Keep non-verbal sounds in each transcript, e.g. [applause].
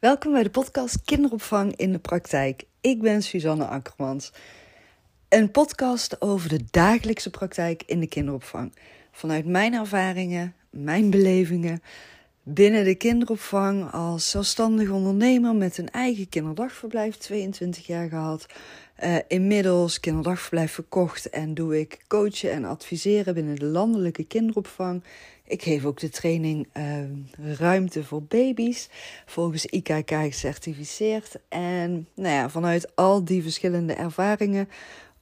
Welkom bij de podcast Kinderopvang in de Praktijk. Ik ben Suzanne Akkermans. Een podcast over de dagelijkse praktijk in de kinderopvang. Vanuit mijn ervaringen, mijn belevingen binnen de kinderopvang als zelfstandig ondernemer met een eigen kinderdagverblijf, 22 jaar gehad. Uh, inmiddels kinderdagverblijf verkocht en doe ik coachen en adviseren binnen de landelijke kinderopvang. Ik geef ook de training uh, Ruimte voor Baby's, volgens IKK gecertificeerd. En nou ja, vanuit al die verschillende ervaringen,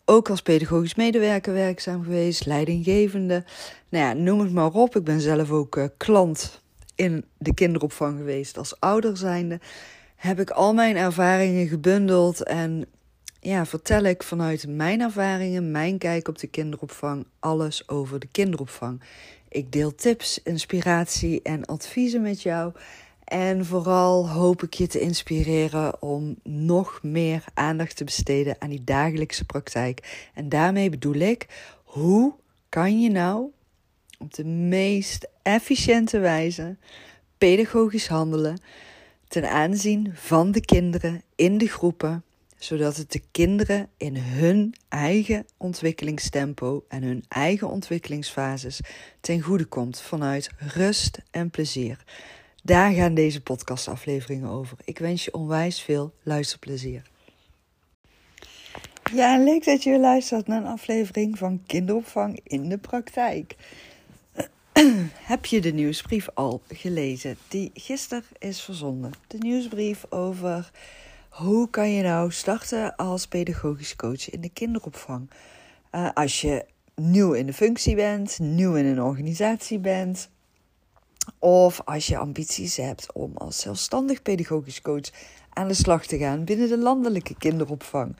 ook als pedagogisch medewerker werkzaam geweest, leidinggevende. Nou ja, noem het maar op. Ik ben zelf ook uh, klant in de kinderopvang geweest als ouder zijnde. Heb ik al mijn ervaringen gebundeld en ja, vertel ik vanuit mijn ervaringen, mijn kijk op de kinderopvang, alles over de kinderopvang. Ik deel tips, inspiratie en adviezen met jou. En vooral hoop ik je te inspireren om nog meer aandacht te besteden aan die dagelijkse praktijk. En daarmee bedoel ik, hoe kan je nou op de meest efficiënte wijze pedagogisch handelen ten aanzien van de kinderen in de groepen zodat het de kinderen in hun eigen ontwikkelingstempo en hun eigen ontwikkelingsfases ten goede komt vanuit rust en plezier. Daar gaan deze podcastafleveringen over. Ik wens je onwijs veel luisterplezier. Ja, leuk dat je luistert naar een aflevering van Kinderopvang in de Praktijk. [clears throat] Heb je de nieuwsbrief al gelezen die gisteren is verzonden? De nieuwsbrief over hoe kan je nou starten als pedagogisch coach in de kinderopvang? Uh, als je nieuw in de functie bent, nieuw in een organisatie bent, of als je ambities hebt om als zelfstandig pedagogisch coach aan de slag te gaan binnen de landelijke kinderopvang.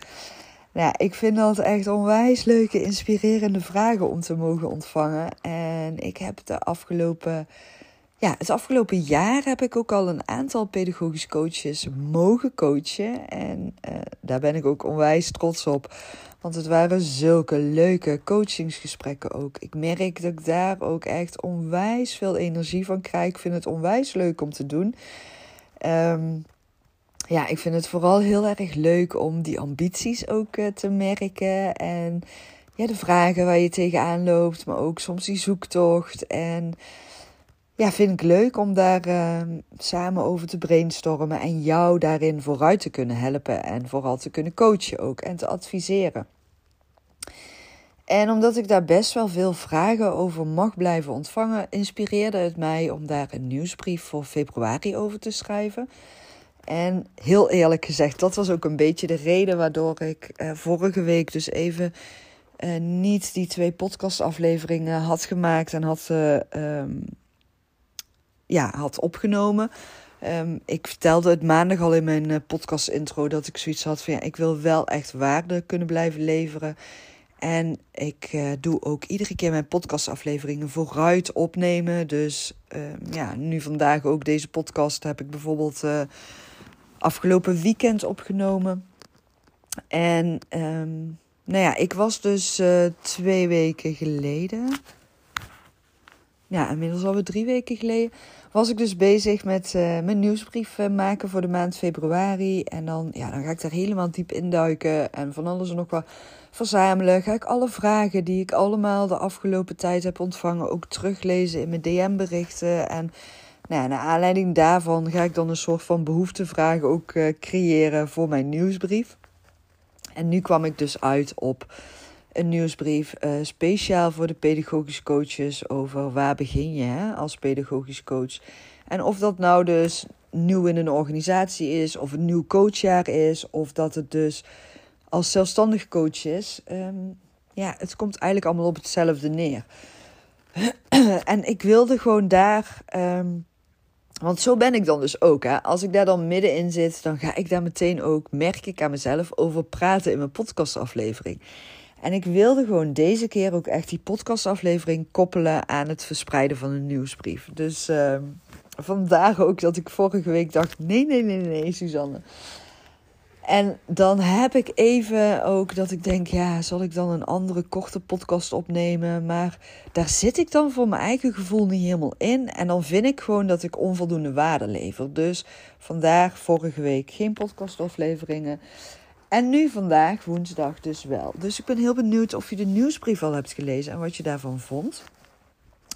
Nou, ik vind dat echt onwijs leuke, inspirerende vragen om te mogen ontvangen. En ik heb de afgelopen ja, het afgelopen jaar heb ik ook al een aantal pedagogisch coaches mogen coachen. En uh, daar ben ik ook onwijs trots op. Want het waren zulke leuke coachingsgesprekken ook. Ik merk dat ik daar ook echt onwijs veel energie van krijg. Ik vind het onwijs leuk om te doen. Um, ja, ik vind het vooral heel erg leuk om die ambities ook uh, te merken. En ja, de vragen waar je tegenaan loopt. Maar ook soms die zoektocht. En ja, vind ik leuk om daar uh, samen over te brainstormen en jou daarin vooruit te kunnen helpen en vooral te kunnen coachen ook en te adviseren. En omdat ik daar best wel veel vragen over mag blijven ontvangen, inspireerde het mij om daar een nieuwsbrief voor februari over te schrijven. En heel eerlijk gezegd, dat was ook een beetje de reden waardoor ik uh, vorige week dus even uh, niet die twee podcastafleveringen had gemaakt en had uh, ja, had opgenomen. Um, ik vertelde het maandag al in mijn uh, podcast intro dat ik zoiets had van ja, ik wil wel echt waarde kunnen blijven leveren. En ik uh, doe ook iedere keer mijn podcastafleveringen vooruit opnemen. Dus um, ja, nu vandaag ook deze podcast heb ik bijvoorbeeld uh, afgelopen weekend opgenomen. En um, nou ja, ik was dus twee weken geleden. Ja, inmiddels alweer drie weken geleden was ik dus bezig met uh, mijn nieuwsbrief uh, maken voor de maand februari. En dan, ja, dan ga ik daar helemaal diep induiken en van alles nog wat verzamelen. Ga ik alle vragen die ik allemaal de afgelopen tijd heb ontvangen ook teruglezen in mijn DM-berichten. En nou, ja, naar aanleiding daarvan ga ik dan een soort van behoeftevragen ook uh, creëren voor mijn nieuwsbrief. En nu kwam ik dus uit op een nieuwsbrief uh, speciaal voor de pedagogische coaches over waar begin je hè, als pedagogisch coach. En of dat nou dus nieuw in een organisatie is, of een nieuw coachjaar is, of dat het dus als zelfstandig coach is. Um, ja, het komt eigenlijk allemaal op hetzelfde neer. [clears throat] en ik wilde gewoon daar. Um, want zo ben ik dan dus ook. Hè. Als ik daar dan middenin zit, dan ga ik daar meteen ook, merk ik aan mezelf, over praten in mijn podcastaflevering. En ik wilde gewoon deze keer ook echt die podcastaflevering koppelen aan het verspreiden van een nieuwsbrief. Dus uh, vandaar ook dat ik vorige week dacht: nee, nee, nee, nee, Suzanne. En dan heb ik even ook dat ik denk, ja, zal ik dan een andere korte podcast opnemen? Maar daar zit ik dan voor mijn eigen gevoel niet helemaal in. En dan vind ik gewoon dat ik onvoldoende waarde lever. Dus vandaar vorige week geen podcastafleveringen. En nu vandaag, woensdag, dus wel. Dus ik ben heel benieuwd of je de nieuwsbrief al hebt gelezen en wat je daarvan vond.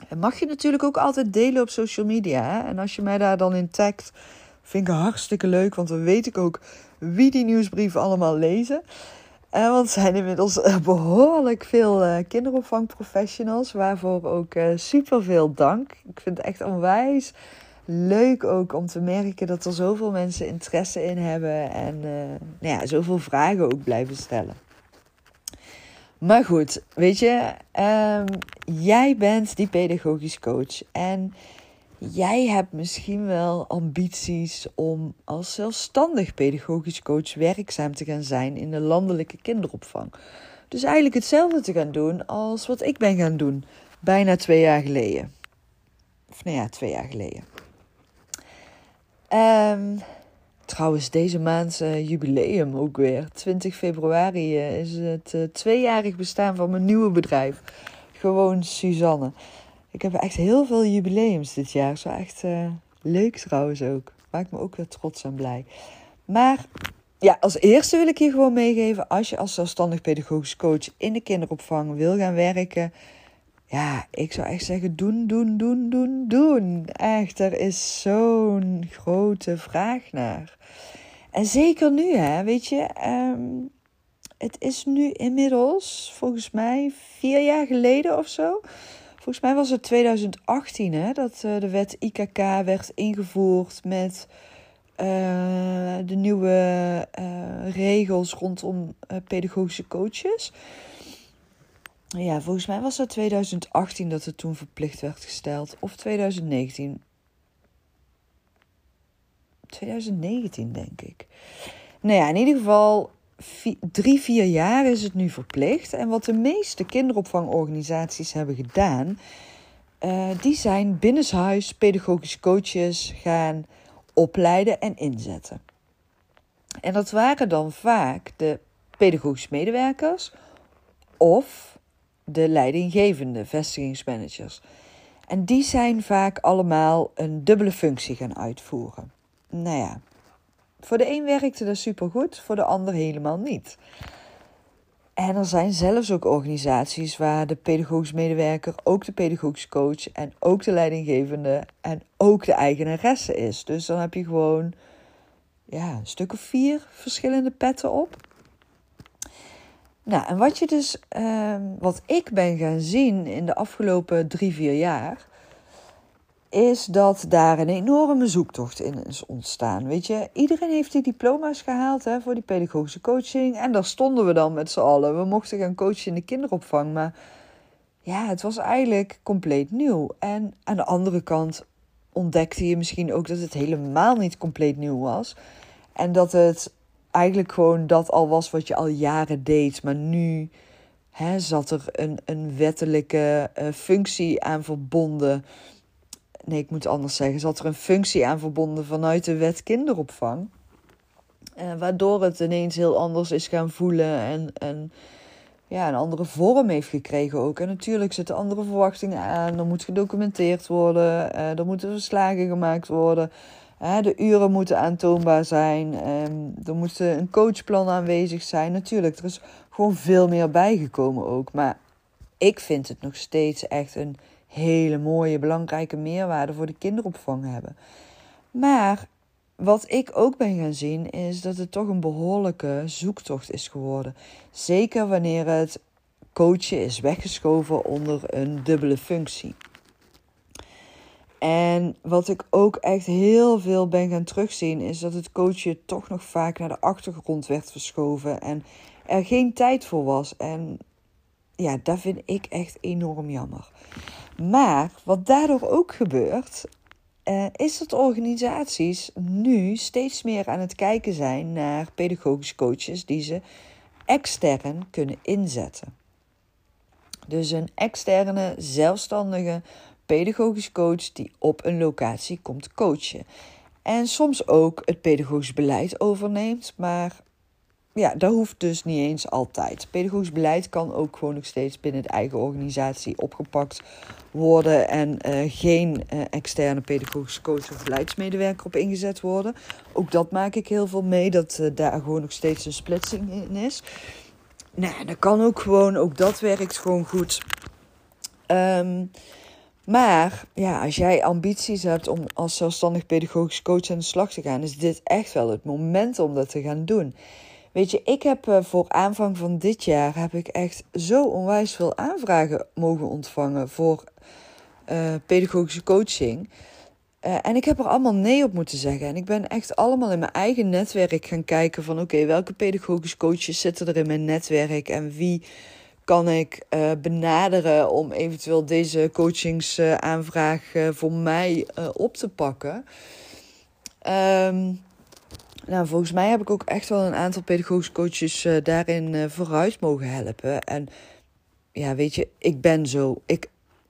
En mag je natuurlijk ook altijd delen op social media. En als je mij daar dan in tagt, vind ik hartstikke leuk. Want dan weet ik ook wie die nieuwsbrieven allemaal lezen. En want er zijn inmiddels eh, [laughs] behoorlijk veel uh, kinderopvangprofessionals. Waarvoor ook uh, super veel dank. Ik vind het echt onwijs leuk ook om te merken dat er zoveel mensen interesse in hebben. En nou ja, zoveel vragen ook blijven stellen. Maar goed, weet je, um, jij bent die pedagogisch coach. En jij hebt misschien wel ambities om als zelfstandig pedagogisch coach werkzaam te gaan zijn in de landelijke kinderopvang. Dus eigenlijk hetzelfde te gaan doen als wat ik ben gaan doen, bijna twee jaar geleden. Of nou ja, twee jaar geleden. Um, Trouwens, deze maand uh, jubileum ook weer. 20 februari uh, is het uh, tweejarig bestaan van mijn nieuwe bedrijf. Gewoon Suzanne. Ik heb echt heel veel jubileums dit jaar. Zo echt leuk trouwens ook. Maakt me ook weer trots en blij. Maar ja, als eerste wil ik je gewoon meegeven. Als je als zelfstandig pedagogisch coach in de kinderopvang wil gaan werken. Ja, ik zou echt zeggen: doen, doen, doen, doen, doen. Echt, er is zo'n grote vraag naar. En zeker nu, hè, weet je. Um, het is nu inmiddels, volgens mij, vier jaar geleden of zo. Volgens mij was het 2018 hè, dat uh, de wet IKK werd ingevoerd met uh, de nieuwe uh, regels rondom pedagogische coaches. Ja, volgens mij was dat 2018 dat het toen verplicht werd gesteld. Of 2019. 2019, denk ik. Nou ja, in ieder geval drie, vier jaar is het nu verplicht. En wat de meeste kinderopvangorganisaties hebben gedaan, uh, die zijn binnenshuis pedagogische coaches gaan opleiden en inzetten. En dat waren dan vaak de pedagogische medewerkers of de leidinggevende vestigingsmanagers. En die zijn vaak allemaal een dubbele functie gaan uitvoeren nou ja, voor de een werkte dat supergoed, voor de ander helemaal niet. En er zijn zelfs ook organisaties waar de pedagogisch medewerker ook de pedagogisch coach en ook de leidinggevende en ook de eigenaresse is. Dus dan heb je gewoon ja, een stuk of vier verschillende petten op. Nou, en wat je dus, ehm, wat ik ben gaan zien in de afgelopen drie, vier jaar, is dat daar een enorme zoektocht in is ontstaan. Weet je, iedereen heeft die diploma's gehaald hè, voor die pedagogische coaching. En daar stonden we dan met z'n allen. We mochten gaan coachen in de kinderopvang. Maar ja, het was eigenlijk compleet nieuw. En aan de andere kant ontdekte je misschien ook dat het helemaal niet compleet nieuw was. En dat het eigenlijk gewoon dat al was wat je al jaren deed. Maar nu hè, zat er een, een wettelijke uh, functie aan verbonden nee, ik moet anders zeggen, zat er een functie aan verbonden vanuit de wet kinderopvang. Uh, waardoor het ineens heel anders is gaan voelen en, en ja, een andere vorm heeft gekregen ook. En natuurlijk zitten andere verwachtingen aan. Er moet gedocumenteerd worden, uh, er moeten verslagen gemaakt worden. De uren moeten aantoonbaar zijn. Um, er moet een coachplan aanwezig zijn. Natuurlijk, er is gewoon veel meer bijgekomen ook. Maar ik vind het nog steeds echt een hele mooie, belangrijke meerwaarde voor de kinderopvang hebben. Maar wat ik ook ben gaan zien, is dat het toch een behoorlijke zoektocht is geworden. Zeker wanneer het coachen is weggeschoven onder een dubbele functie. En wat ik ook echt heel veel ben gaan terugzien, is dat het coachen toch nog vaak naar de achtergrond werd verschoven en er geen tijd voor was. En ja, dat vind ik echt enorm jammer. Maar wat daardoor ook gebeurt, uh, is dat organisaties nu steeds meer aan het kijken zijn naar pedagogische coaches die ze extern kunnen inzetten. Dus een externe, zelfstandige pedagogisch coach die op een locatie komt coachen. En soms ook het pedagogisch beleid overneemt, maar ja, dat hoeft dus niet eens altijd. Pedagogisch beleid kan ook gewoon nog steeds binnen de eigen organisatie opgepakt worden en uh, geen uh, externe pedagogische coach of beleidsmedewerker op ingezet worden. Ook dat maak ik heel veel mee, dat uh, daar gewoon nog steeds een splitsing in is. Nou, dat kan ook gewoon, ook dat werkt gewoon goed. Um, maar ja, als jij ambities hebt om als zelfstandig pedagogisch coach aan de slag te gaan, is dit echt wel het moment om dat te gaan doen. Weet je, ik heb uh, voor aanvang van dit jaar heb ik echt zo onwijs veel aanvragen mogen ontvangen voor uh, pedagogische coaching. Uh, en ik heb er allemaal nee op moeten zeggen. En ik ben echt allemaal in mijn eigen netwerk gaan kijken van oké, welke pedagogische coaches zitten er in mijn netwerk en wie kan ik uh, benaderen om eventueel deze coachingsaanvraag uh, voor mij uh, op te pakken. Um, nou, volgens mij heb ik ook echt wel een aantal pedagogische coaches daarin vooruit mogen helpen. En ja, weet je, ik ben zo. Ik,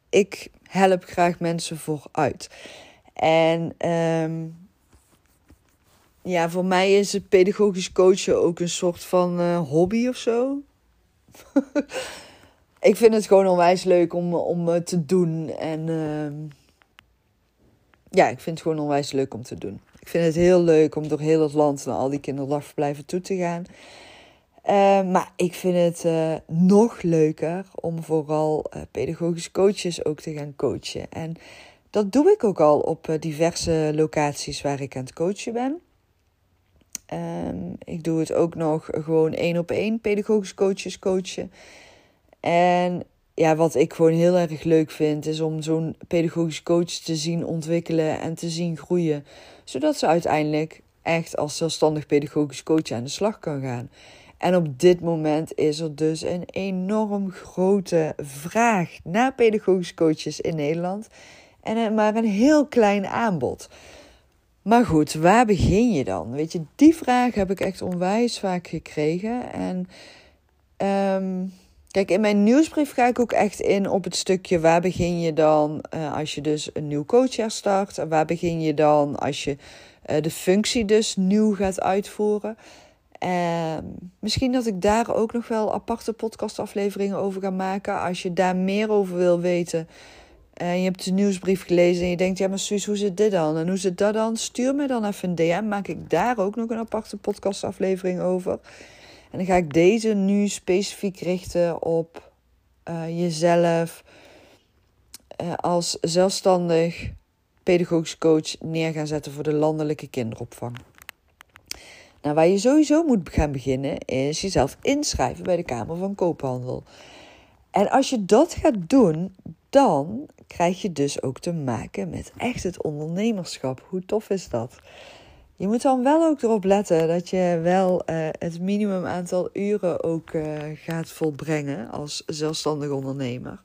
ik help graag mensen vooruit. En um, ja, voor mij is het pedagogisch coachen ook een soort van hobby of zo. [laughs] ik vind het gewoon onwijs leuk om, om te doen. En uh, ja, ik vind het gewoon onwijs leuk om te doen. Ik vind het heel leuk om door heel het land naar al die kinderdagverblijven toe te gaan. Uh, maar ik vind het uh, nog leuker om vooral uh, pedagogische coaches ook te gaan coachen. En dat doe ik ook al op diverse locaties waar ik aan het coachen ben. Um, ik doe het ook nog gewoon één op één pedagogisch coaches coachen. En ja, wat ik gewoon heel erg leuk vind, is om zo'n pedagogisch coach te zien ontwikkelen en te zien groeien. Zodat ze uiteindelijk echt als zelfstandig pedagogisch coach aan de slag kan gaan. En op dit moment is er dus een enorm grote vraag naar pedagogisch coaches in Nederland. En maar een heel klein aanbod. Maar goed, waar begin je dan? Weet je, die vraag heb ik echt onwijs vaak gekregen. En um, kijk, in mijn nieuwsbrief ga ik ook echt in op het stukje waar begin je dan uh, als je dus een nieuw coachjaar start. En waar begin je dan als je uh, de functie dus nieuw gaat uitvoeren. En misschien dat ik daar ook nog wel aparte podcastafleveringen over ga maken. Als je daar meer over wil weten, en je hebt de nieuwsbrief gelezen en je denkt, ja maar Suus, hoe zit dit dan? En hoe zit dat dan? Stuur me dan even een DM, maak ik daar ook nog een aparte podcastaflevering over. En dan ga ik deze nu specifiek richten op uh, jezelf uh, als zelfstandig pedagogisch coach neer gaan zetten voor de landelijke kinderopvang. Nou, waar je sowieso moet gaan beginnen, is jezelf inschrijven bij de Kamer van Koophandel. En als je dat gaat doen, dan krijg je dus ook te maken met echt het ondernemerschap. Hoe tof is dat? Je moet dan wel ook erop letten dat je wel uh, het minimum aantal uren ook uh, gaat volbrengen als zelfstandig ondernemer.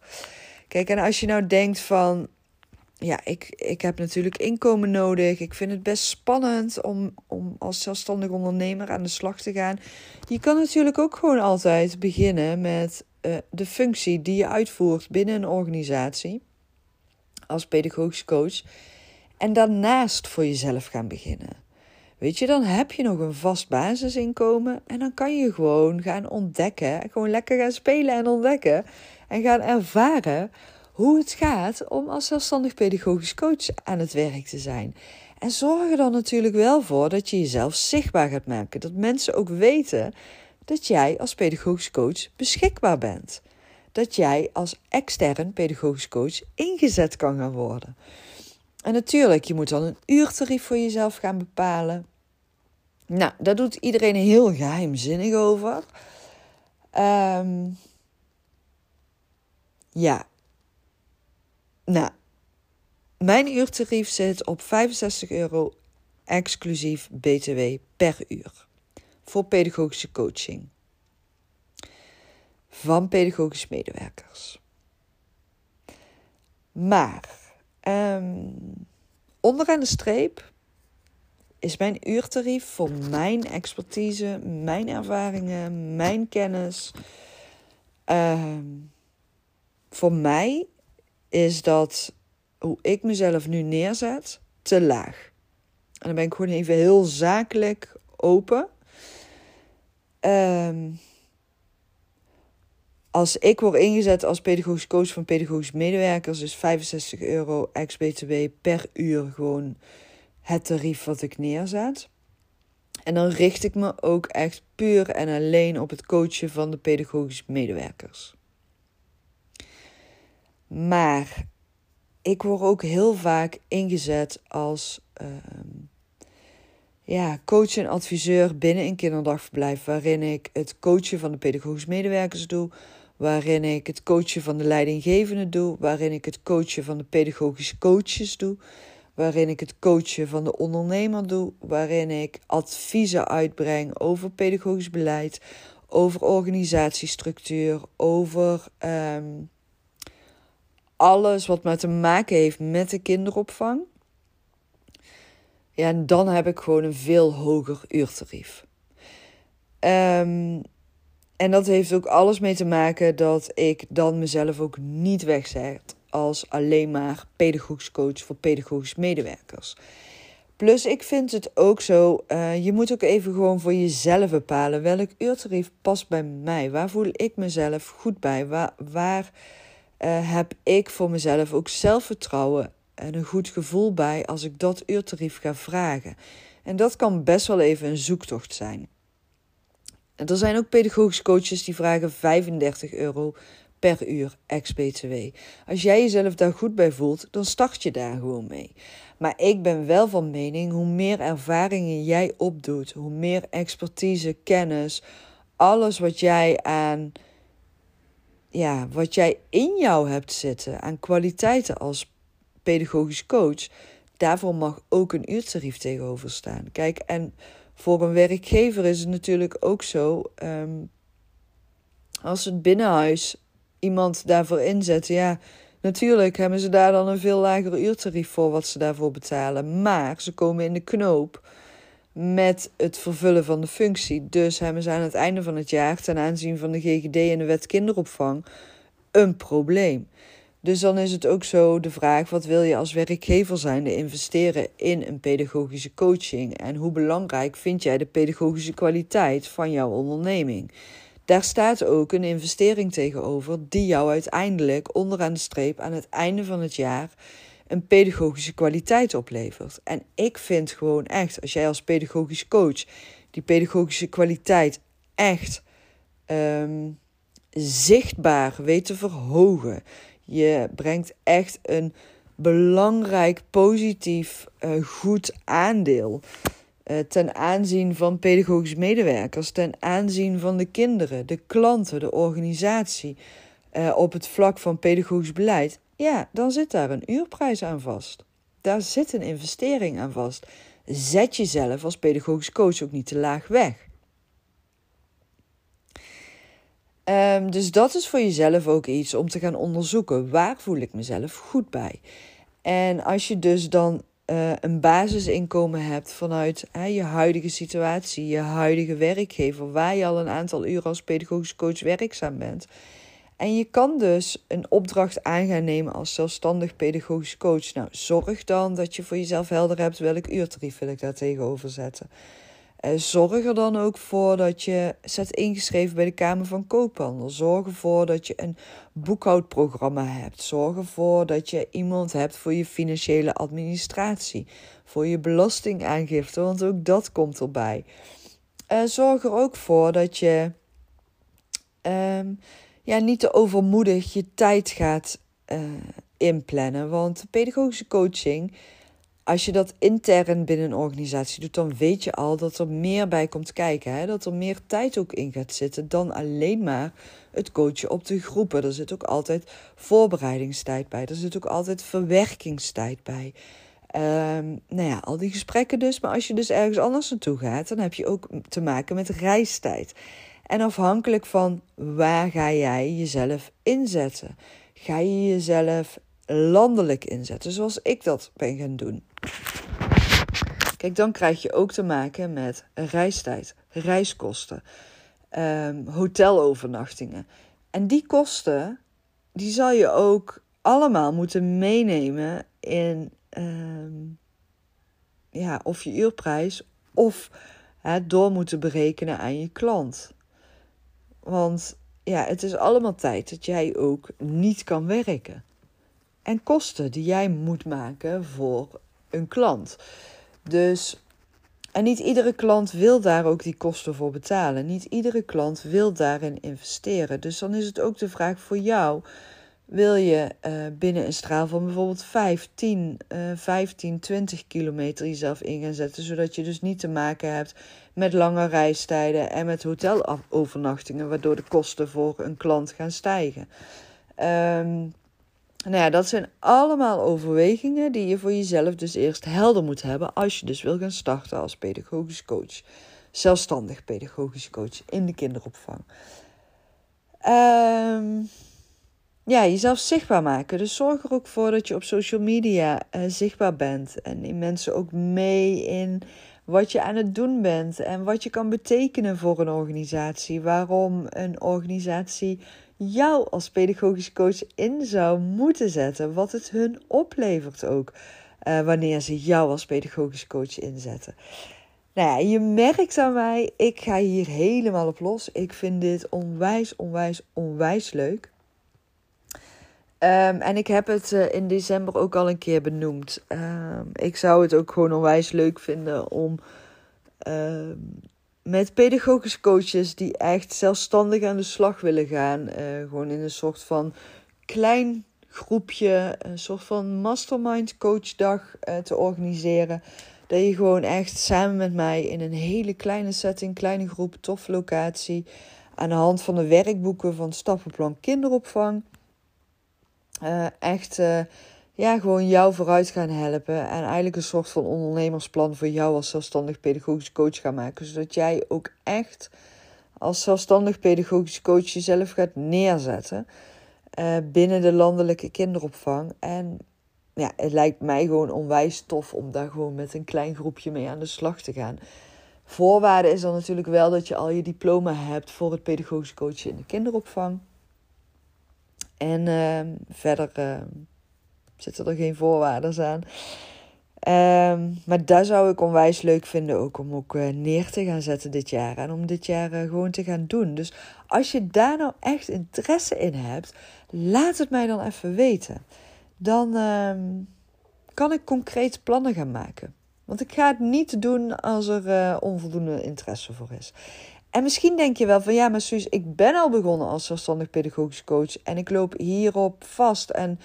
Kijk, en als je nou denkt van, ja, ik, ik heb natuurlijk inkomen nodig. Ik vind het best spannend om, om als zelfstandig ondernemer aan de slag te gaan. Je kan natuurlijk ook gewoon altijd beginnen met uh, de functie die je uitvoert binnen een organisatie als pedagogisch coach en daarnaast voor jezelf gaan beginnen. Weet je, dan heb je nog een vast basisinkomen en dan kan je gewoon gaan ontdekken, gewoon lekker gaan spelen en ontdekken en gaan ervaren hoe het gaat om als zelfstandig pedagogisch coach aan het werk te zijn. En zorg er dan natuurlijk wel voor dat je jezelf zichtbaar gaat maken. Dat mensen ook weten dat jij als pedagogisch coach beschikbaar bent. Dat jij als extern pedagogisch coach ingezet kan gaan worden. En natuurlijk, je moet dan een uurtarief voor jezelf gaan bepalen. Nou, daar doet iedereen heel geheimzinnig over. Um, ja. Nou, mijn uurtarief zit op 65 euro exclusief BTW per uur voor pedagogische coaching van pedagogische medewerkers. Maar um, onderaan de streep is mijn uurtarief voor mijn expertise, mijn ervaringen, mijn kennis. Um, voor mij is dat hoe ik mezelf nu neerzet te laag. En dan ben ik gewoon even heel zakelijk open. Ehm, als ik word ingezet als pedagogisch coach van pedagogisch medewerkers, is 65 euro ex-BTW per uur gewoon het tarief wat ik neerzet. En dan richt ik me ook echt puur en alleen op het coachen van de pedagogische medewerkers. Maar ik word ook heel vaak ingezet als ehm, ja, coach en adviseur binnen een kinderdagverblijf, waarin ik het coachen van de pedagogische medewerkers doe, waarin ik het coachen van de leidinggevende doe, waarin ik het coachen van de pedagogische coaches doe, waarin ik het coachen van de ondernemer doe, waarin ik adviezen uitbreng over pedagogisch beleid, over organisatiestructuur, over ehm, alles wat maar te maken heeft met de kinderopvang. Ja, en dan heb ik gewoon een veel hoger uurtarief. Um, en dat heeft ook alles mee te maken dat ik dan mezelf ook niet wegzet als alleen maar pedagogisch coach voor pedagogisch medewerkers. Plus, ik vind het ook zo, uh, je moet ook even gewoon voor jezelf bepalen welk uurtarief past bij mij. Waar voel ik mezelf goed bij? Waar, waar uh, heb ik voor mezelf ook zelfvertrouwen en een goed gevoel bij als ik dat uurtarief ga vragen? En dat kan best wel even een zoektocht zijn. Er zijn ook pedagogische coaches die vragen 35 euro per uur ex-BTW. Als jij jezelf daar goed bij voelt, dan start je daar gewoon mee. Maar ik ben wel van mening, hoe meer ervaringen jij opdoet, hoe meer expertise, kennis, alles wat jij aan, ja, wat jij in jou hebt zitten, aan kwaliteiten als pedagogisch coach, daarvoor mag ook een uurtarief tegenover staan. Kijk, en voor een werkgever is het natuurlijk ook zo. Um, als het binnenhuis iemand daarvoor inzet, ja, natuurlijk hebben ze daar dan een veel lager uurtarief voor wat ze daarvoor betalen. Maar ze komen in de knoop met het vervullen van de functie. Dus hebben ze aan het einde van het jaar ten aanzien van de GGD en de wet kinderopvang een probleem. Dus dan is het ook zo de vraag: wat wil je als werkgever zijnde investeren in een pedagogische coaching? En hoe belangrijk vind jij de pedagogische kwaliteit van jouw onderneming? Daar staat ook een investering tegenover die jou uiteindelijk onderaan de streep aan het einde van het jaar een pedagogische kwaliteit oplevert. En ik vind gewoon echt, als jij als pedagogisch coach die pedagogische kwaliteit echt um, zichtbaar weet te verhogen, je brengt echt een belangrijk, positief, uh, goed aandeel. Uh, ten aanzien van pedagogisch medewerkers, ten aanzien van de kinderen, de klanten, de organisatie, uh, op het vlak van pedagogisch beleid, ja, dan zit daar een uurprijs aan vast. Daar zit een investering aan vast. Zet jezelf als pedagogisch coach ook niet te laag weg. Um, dus dat is voor jezelf ook iets om te gaan onderzoeken. Waar voel ik mezelf goed bij? En als je dus dan uh, een basisinkomen hebt vanuit je huidige situatie, je huidige werkgever, waar je al een aantal uren als pedagogisch coach werkzaam bent. En je kan dus een opdracht aan gaan nemen als zelfstandig pedagogisch coach. Nou, zorg dan dat je voor jezelf helder hebt welk uurtarief wil ik daar tegenover zetten. Uh, zorg er dan ook voor dat je zet ingeschreven bij de Kamer van Koophandel. Zorg ervoor dat je een boekhoudprogramma hebt. Zorg ervoor dat je iemand hebt voor je financiële administratie. Voor je belastingaangifte, want ook dat komt erbij. Uh, zorg er ook voor dat je um, ja, niet te overmoedig je tijd gaat uh, inplannen. Want pedagogische coaching als je dat intern binnen een organisatie doet, dan weet je al dat er meer bij komt kijken. Hè? Dat er meer tijd ook in gaat zitten dan alleen maar het coachen op de groepen. Er zit ook altijd voorbereidingstijd bij. Er zit ook altijd verwerkingstijd bij. Um, nou ja, al die gesprekken dus. Maar als je dus ergens anders naartoe gaat, dan heb je ook te maken met reistijd. En afhankelijk van waar ga jij jezelf inzetten? Ga je jezelf landelijk inzetten, zoals ik dat ben gaan doen. Kijk, dan krijg je ook te maken met reistijd, reiskosten, um, hotelovernachtingen. En die kosten, die zal je ook allemaal moeten meenemen in um, ja, of je uurprijs of door moeten berekenen aan je klant. Want ja, het is allemaal tijd dat jij ook niet kan werken. En kosten die jij moet maken voor een klant. Dus, en niet iedere klant wil daar ook die kosten voor betalen. Niet iedere klant wil daarin investeren. Dus dan is het ook de vraag voor jou wil je uh, binnen een straal van bijvoorbeeld 15, uh, 15, 20 kilometer jezelf in gaan zetten, zodat je dus niet te maken hebt met lange reistijden en met hotelovernachtingen, waardoor de kosten voor een klant gaan stijgen. Um, nou ja, dat zijn allemaal overwegingen die je voor jezelf dus eerst helder moet hebben als je dus wil gaan starten als pedagogisch coach. Zelfstandig pedagogisch coach in de kinderopvang. Um, ja, jezelf zichtbaar maken. Dus zorg er ook voor dat je op social media uh, zichtbaar bent. En neem mensen ook mee in wat je aan het doen bent en wat je kan betekenen voor een organisatie. Waarom een organisatie jou als pedagogisch coach in zou moeten zetten. Wat het hun oplevert ook uh, wanneer ze jou als pedagogisch coach inzetten. Nou ja, je merkt aan mij, ik ga hier helemaal op los. Ik vind dit onwijs, onwijs, onwijs leuk. Um, en ik heb het uh, in december ook al een keer benoemd. Um, ik zou het ook gewoon onwijs leuk vinden om uh, met pedagogische coaches die echt zelfstandig aan de slag willen gaan, uh, gewoon in een soort van klein groepje, een soort van mastermind coachdag uh, te organiseren. Dat je gewoon echt samen met mij in een hele kleine setting, kleine groep, tof locatie, aan de hand van de werkboeken van Stappenplan Kinderopvang uh, echt ja, gewoon jou vooruit gaan helpen. En eigenlijk een soort van ondernemersplan voor jou als zelfstandig pedagogisch coach gaan maken. Zodat jij ook echt als zelfstandig pedagogisch coach jezelf gaat neerzetten uh, binnen de landelijke kinderopvang. En ja, het lijkt mij gewoon onwijs tof om daar gewoon met een klein groepje mee aan de slag te gaan. Voorwaarde is dan natuurlijk wel dat je al je diploma hebt voor het pedagogisch coachen in de kinderopvang. En uh, verder uh, zitten er geen voorwaarden aan. Um, maar dat zou ik onwijs leuk vinden ook om ook uh, neer te gaan zetten dit jaar. En om dit jaar uh, gewoon te gaan doen. Dus als je daar nou echt interesse in hebt, laat het mij dan even weten. Dan uh, kan ik concreet plannen gaan maken. Want ik ga het niet doen als er uh, onvoldoende interesse voor is. En misschien denk je wel van ja, maar Suus, ik ben al begonnen als zelfstandig pedagogisch coach en ik loop hierop vast en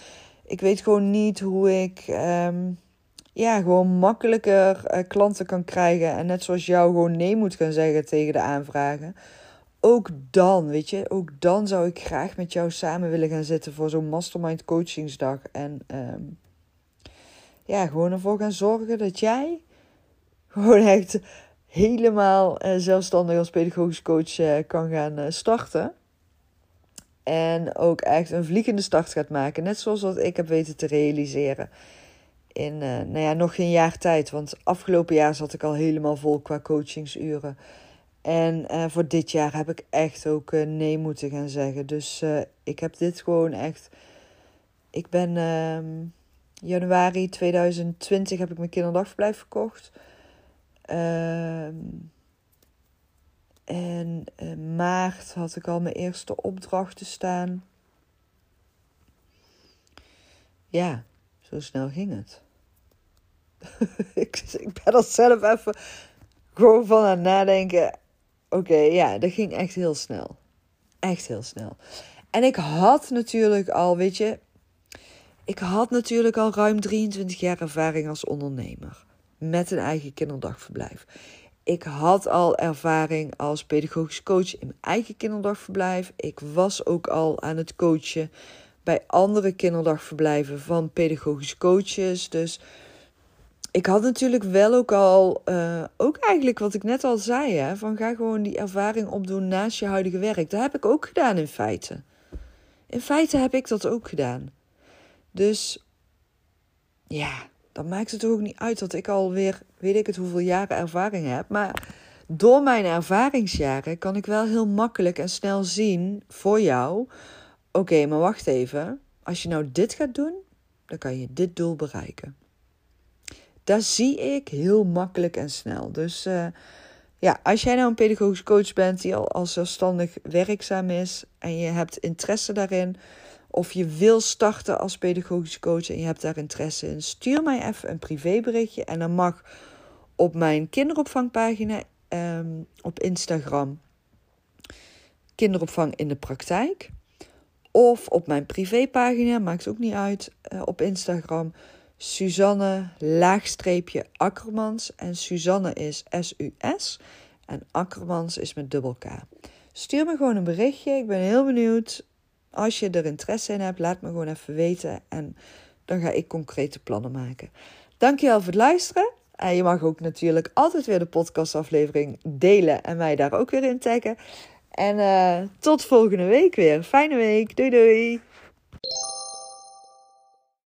ik weet gewoon niet hoe ik um, ja, gewoon makkelijker uh, klanten kan krijgen en net zoals jou gewoon nee moet gaan zeggen tegen de aanvragen. Ook dan, weet je, ook dan zou ik graag met jou samen willen gaan zitten voor zo'n mastermind coachingsdag en um, ja, gewoon ervoor gaan zorgen dat jij gewoon echt helemaal uh, zelfstandig als pedagogisch coach uh, kan gaan starten. En ook echt een vliegende start gaat maken. Net zoals wat ik heb weten te realiseren. In nou ja, nog geen jaar tijd. Want afgelopen jaar zat ik al helemaal vol qua coachingsuren. En voor dit jaar heb ik echt ook nee moeten gaan zeggen. Dus ik heb dit gewoon echt. Ik ben ehm, januari 2020 heb ik mijn kinderdagverblijf verkocht. Uh, en in maart had ik al mijn eerste opdrachten staan. Ja, zo snel ging het. [laughs] ik, ik ben er zelf even gewoon van aan het nadenken. Oké, ja, dat ging echt heel snel. Echt heel snel. En ik had natuurlijk al, weet je, ik had natuurlijk al ruim 23 jaar ervaring als ondernemer met een eigen kinderdagverblijf. Ik had al ervaring als pedagogisch coach in mijn eigen kinderdagverblijf. Ik was ook al aan het coachen bij andere kinderdagverblijven van pedagogische coaches. Dus ik had natuurlijk wel ook al, uh, ook eigenlijk wat ik net al zei, hè, van ga gewoon die ervaring opdoen naast je huidige werk. Dat heb ik ook gedaan in feite. In feite heb ik dat ook gedaan. Dus ja, dan maakt het toch ook niet uit dat ik alweer, weet ik het, hoeveel jaren ervaring heb. Maar door mijn ervaringsjaren kan ik wel heel makkelijk en snel zien voor jou: oké, maar wacht even. Als je nou dit gaat doen, dan kan je dit doel bereiken. Dat zie ik heel makkelijk en snel. Dus uh, ja, als jij nou een pedagogisch coach bent die al zelfstandig werkzaam is en je hebt interesse daarin, of je wil starten als pedagogisch coach en je hebt daar interesse in, stuur mij even een privéberichtje en dan mag op mijn kinderopvangpagina um, op Instagram kinderopvang in de praktijk. Of op mijn privépagina, maakt ook niet uit, uh, op Instagram Suzanne laagstreepje Akkermans. En Suzanne is S-U-S en Akkermans is met dubbel K. Stuur me gewoon een berichtje. Ik ben heel benieuwd. Als je er interesse in hebt, laat me gewoon even weten. En dan ga ik concrete plannen maken. Dankjewel voor het luisteren. En je mag ook natuurlijk altijd weer de podcastaflevering delen en mij daar ook weer in taggen. En uh, tot volgende week weer. Fijne week. Doei doei.